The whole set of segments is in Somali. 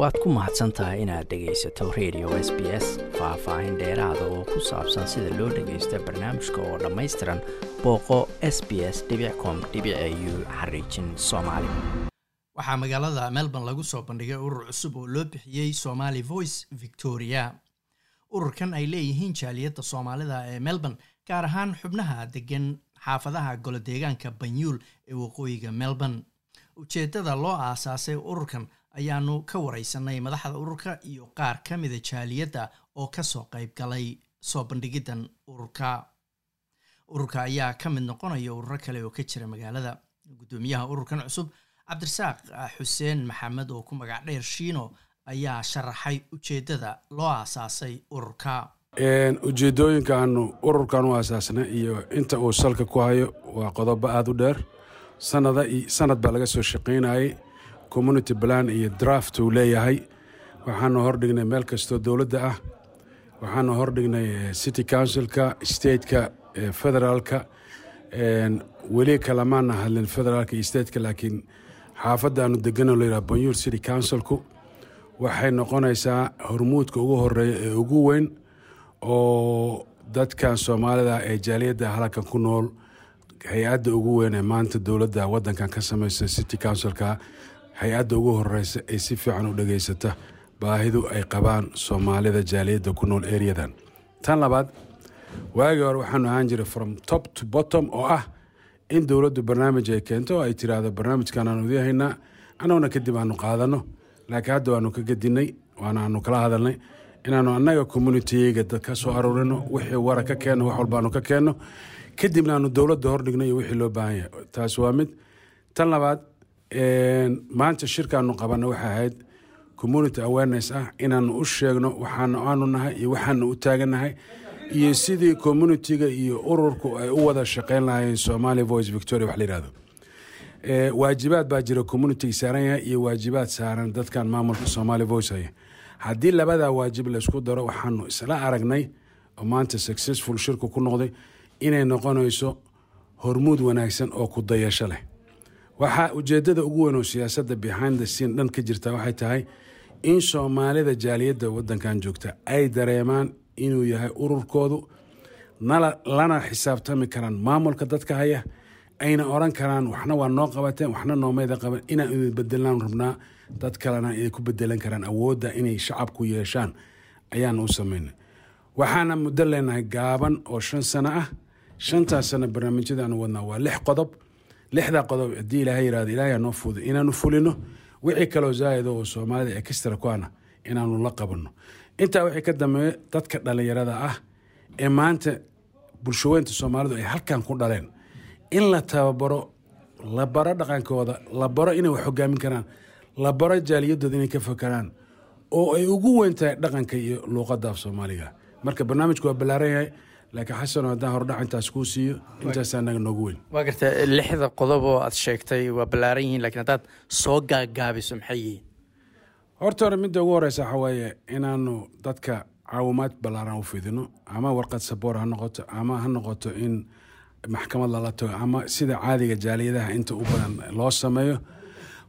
waad ku mahadsan tahay inaad dhegaysato radio s b s faah-faahin dheeraada oo ku saabsan sida loo dhagaysto barnaamijka oo dhammaystiran booqo s b s com u xariijin soomaali. Waxaa magaalada melbourne lagu soo bandhigay urur cusub oo loo bixiyey somali voice victoria. Ururkan ay leeyihiin jaaliyadda soomaalida ee melbourne gaar ahaan xubnaha degan xaafadaha golodeegaanka banyuul ee waqooyiga melbourne. Ujeeddada loo aasaasay ururkan ayaanu ka wareysanay madaxda ururka iyo qaar ka mida jaaliyadda oo ka soo qayb galay soo bandhigiddan ururka. Ururka ayaa ka mid noqonaya ururo kale oo ka jira magaalada. Guddoomiyaha ururkan cusub cabdirasaaq xuseen maxamed oo ku magac dheer shiino ayaa sharaxay ujeeddada loo aasaasay ururka. Ujeedooyinka aanu ururkan u aasaasnay iyo inta uu salka ku hayo waa qodobo aada u dheer. Sanada sanad baa laga soo shaqaynayay community plan iyo draft uu leeyahay. Waxaanu hordhignay meel kastoo dowladda ah. Waxaanu hordhignay city councilka stateka federaalka. Weli kalamaana hadlin federaalka iyo stateka laakiin xaafadda aanu deganoo layidhaha banyuur city councilku. Waxay noqonaysaa hormuudka ugu horreeya ee ugu weyn oo dadkan soomaalida ee jaaliyadda halkan ku nool hay'adda ugu weyn ee maanta dowladda wadankan ka samaysa city councilka hay'adda ugu horeysa ee si fiican u dhageysata baahidu ay qabaan soomaalida jaaliyadda ku nool ereyadan tan labaad waagii hore waxaanu ahaan jiray from top to bottom oo ah in dowladdu barnaamij ay keento oo ay tiraahdo barnaamijkan aanu udihaynaa annaguna kadib aanu qaadano. Laakiin hadda waanu ka gedinay waana aanu kala hadalnay. Inaanu annaga communitiyga dad ka soo aruurino wixii wara ka keenno wax walbaanu ka keenno kadibna aanu dowladda hordhigno iyo wixii loo baahan yahay. Taas waa mid. Tan labaad maanta shirkaanu qabanno waxay ahayd community awareness ah inaanu u sheegno waxaanu aanu nahay iyo waxaanu u taagannahay iyo sidii communitiga iyo ururku ay u wada shaqayn lahaayeen somali voice victoria wax la yihahdo waajibaad baa jira communitiga saaran yahay iyo waajibaad saaran dadkan maamulka somali voice haya. Haddii labadaa waajib laysku daro waxaanu isla aragnay oo maanta successful shirku ku noqday inay noqonayso hormuud wanaagsan oo ku dayasho leh waxaa ujeedada ugu weyn oo siyaasadda behind the scene dhan ka jirta waxay tahay in soomaalida jaaliyadda wadankan joogta ay dareemaan inuu yahay ururkoodu lana xisaabtami karaan maamulka dadka haya ayna oran karaan waxna waa noo qabateen waxna noomayda qaban inaan bedelaan rabnaa dad kalena ay ku bedelan karaan awoodda inay shacabku yeeshaan ayaana u samaynay waxaana muddo leenahay gaaban oo shan sano ah. Shantaas sano barnaamijyadaanu wadnaa waa lix qodob lixdaa qodob haddii ilaahay yiraahdo ilaahay noo fuuday inaanu fulino wixii kaloo zaa'ida oo soomaalida extra ku ana inaanu la qabanno intaa wixii ka dambeeya dadka dhallinyarada ah ee maanta bulshaweynta soomaalidu ay halkan ku dhaleen in la tababaro la baro dhaqankooda la baro inay wax hogaamin karaan la baro jaaliyadooda inay ka fakaraan oo ay ugu weyn tahay dhaqanka iyo luuqadda af soomaaliga. Marka barnaamijku waa ballaaran yahay laakiin xasano haddaan hordhac intaas kuu siiyo intaas anaga noogu weyn. Waa garta lixda qodob oo aad sheegtay waa ballaaran yihiin lakiin haddaad soo gaagaabiso maxay yihiin? Horta hore midda ugu horeysa waxaa waaye inaanu dadka caawimaad ballaaran u fidino ama warqad saboor ha noqoto ama ha noqoto in maxkamad lala tago ama sida caadiga jaaliyadaha inta u badan loo sameeyo.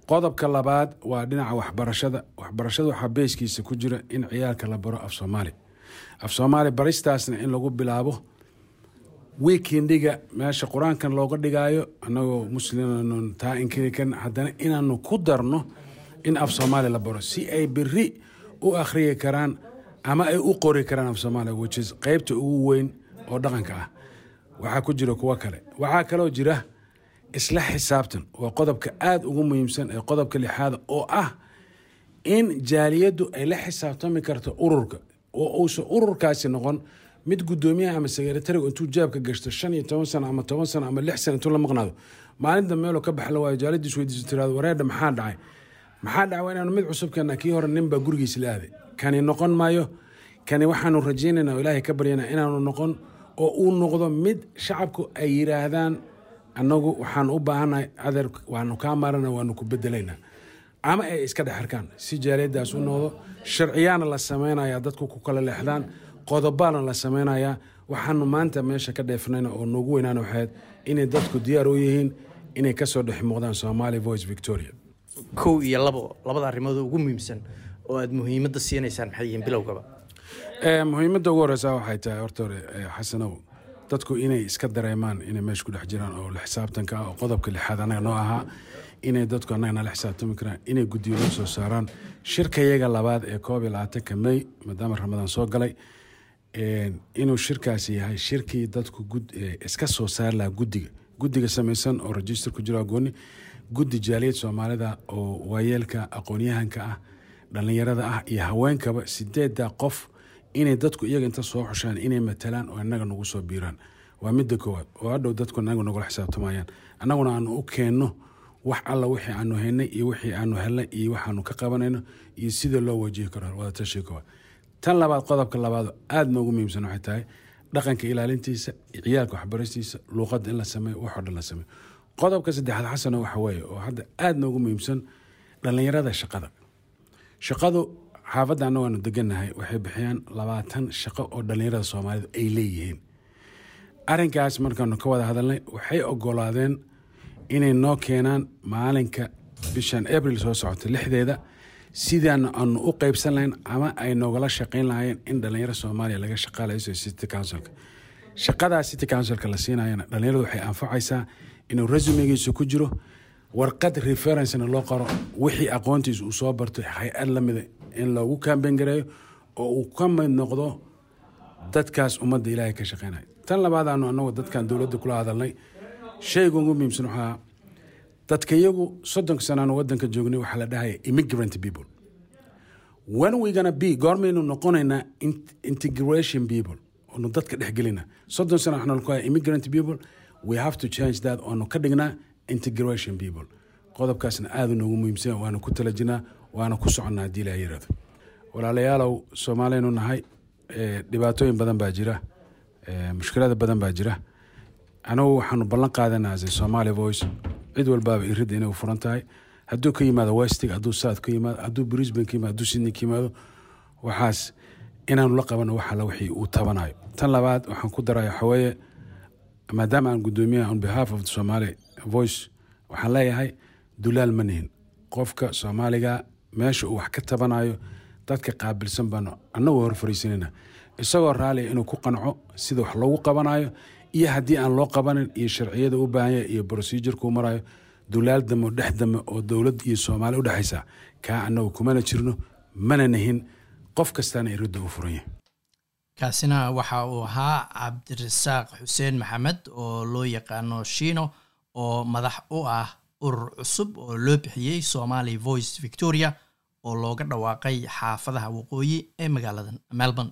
Qodobka labaad waa dhinaca waxbarashada. Waxbarashada waxaa beeskiisa ku jira in ciyaalka la baro af soomaali af soomaali baristaasna in lagu bilaabo. Wiikendiga meesha qur'aankan looga dhigaayo annagoo muslim taa inkiri haddana inaanu ku darno in af soomaali la baro si ay beri u akhriyi karaan ama ay u qori karaan af soomaaliya whichis qeybta ugu weyn oo dhaqanka ah. Waxaa ku jira kuwo kale. Waxaa kaloo jira isla xisaabtan waa qodobka aada ugu muhiimsan ee qodobka lixaada oo ah in jaaliyaddu ay la xisaabtami karto ururka oo uusan ururkaasi noqon. Mid guddoomiyaha ama sekretariga intuu jaabka gashto shan iyo toban sano ama toban sano ama lix sano intuu la maqnaado. Maalinta meeloo ka baxla waayo jaaliyaddiis weydiiso tiraado wareedha maxaa dhacay? Maxaa dhacwa inaanu mid cusub keenna? Kii hore ninbaa gurigiis la aaday. Kani noqon maayo? Kani waxaanu rajaynaynaa oo ilaahay ka baryanaa inaanu noqon oo uu noqdo mid shacabku ay yiraahdaan annagu waxaan u baahannahay adeer waanu kaa maarana waanu ku bedelaynaa ama ay iska dhex arkaan si jaaliyaddaas u noqdo sharciyaana la samaynayaa dadku ku kala leexdaan qodobaana la samaynayaa waxaanu maanta meesha ka dheefnayna oo noogu weynaana waxayd inay dadku diyaar u yihiin inay ka soo dhex muuqdaan somali voice victoria. Kow iyo labo labada arrimood ugu muhiimsan oo aada muhiimadda siinaysaan maxay yihiin bilowgaba? Muhiimadda ugu horeysa waxay tahay horta hore xasanow dadku inay iska dareemaan inay meesha ku dhex jiraan oo la xisaabtanka ah oo qodobka lixaad annaga noo ahaa inay dadku annaga nala xisaabtami karaan inay guddiyo noo soo saaraan. Shirkayaga labaad ee koob iyo labaatanka may maadaama ramadaan soo galay inuu shirkaasi yahay shirkii dadku iska soo saari lahaa guddiga. Guddiga samaysan oo register ku jiro agooni guddi jaaliyad soomaalida oo waayeelka aqoonyahanka ah dhallinyarada ah iyo haweenkaba sideedda qof inay dadku iyaga inta soo xushaan inay matalaan oo inaga nagu soo biiraan. Waa midda koowaad. Oo hadhow dadku inaga nagula xisaabtamayaan annaguna aanu u keenno wax alla wixii aanu haynay iyo wixii aanu helnay iyo waxaanu ka qabanayno iyo sida loo wajihi karo. Wadatashiga koowaad tan labaad qodobka labaad aada noogu muhiimsan waxay tahay dhaqanka ilaalintiisa ciyaalka waxbaristiisa luuqadda in la sameeyo waxoo dhan la sameeyo. Qodobka saddexaad xasano waxa weeye oo hadda aada noogu muhiimsan dhallinyarada shaqada. Shaqadu xaafadda annago aanu degannahay waxay bixiyaan labaatan shaqo oo dhallinyarada soomaalidu ay leeyihiin. Arrinkaas markaanu ka wada hadalnay waxay ogolaadeen inay noo keenaan maalinka bishan abril soo socota lixdeeda sidaan aanu u qeybsan lahayn ama ay noogala shaqayn lahaayeen in dhallinyaro soomaaliya laga shaqaalayso city councilka. Shaqadaa city councilka la siinayana dhallinyaradu waxay anfacaysaa inuu resumegiisa ku jiro warqad referencena loo qoro wixii aqoontiisa uu soo barto hay'ad lamida in loogu kambeyn oo uu ka mid noqdo dadkaas ummadda ilaahay ka shaqeynaya. Tan labaad aanu anagu dadkan dowladda kula hadalnay shayga ugu muhiimsan waxaa dadka iyagu soddonka sanaanu wadanka joognay waxaa la dhahaya immigrant people. When we gonna be goormaynu noqonaynaa integration people oonu dadka dhexgelina soddon sana waxaa nalaku haya immigrant people we have to change that oonu ka dhignaa integration people. Qodobkaasna aada noogu muhiimsan waana ku tala jirnaa waana ku soconnaa haddii ilaa yiraahdo walaalayaalow soomaaliyanu nahay dhibaatooyin badan baa jira mushkilada badan baa jira anagu waxaanu ballan qaadanaa somaali voice. Cid walbaaba iridda inay furan tahay hadduu ka yimaado westig hadduu south ka yimaado hadduu brisbane ka yimaado hadduu sydney ka yimaado waxaas inaanu la qabano wax wixii uu tabanayo. Tan labaad waxaan ku daraya waxaweeye maadaama aan guddoomiyaha on behalf of the somali voice waxaan leeyahay dulaal ma nihin. Qofka soomaaliga meesha uu wax ka tabanayo dadka qaabilsan baanu annagoo hor isagoo raaliya inuu ku qanco sida wax loogu qabanayo iyo haddii aan loo qabanin iyo sharciyada u baahanya iyo procedureka u marayo dulaal dame oo dhex dame oo dowlad iyo soomaali u dhexaysa kaa annagu kumana jirno mana nihin qof kastaana iridda u furan yahay. Kaasina waxa uu ahaa cabdirasaaq xuseen maxamed oo loo yaqaano shiino oo madax u ah urur cusub oo loo bixiyey somali voice victoria oo looga dhawaaqay xaafadaha waqooyi ee magaalada melbourne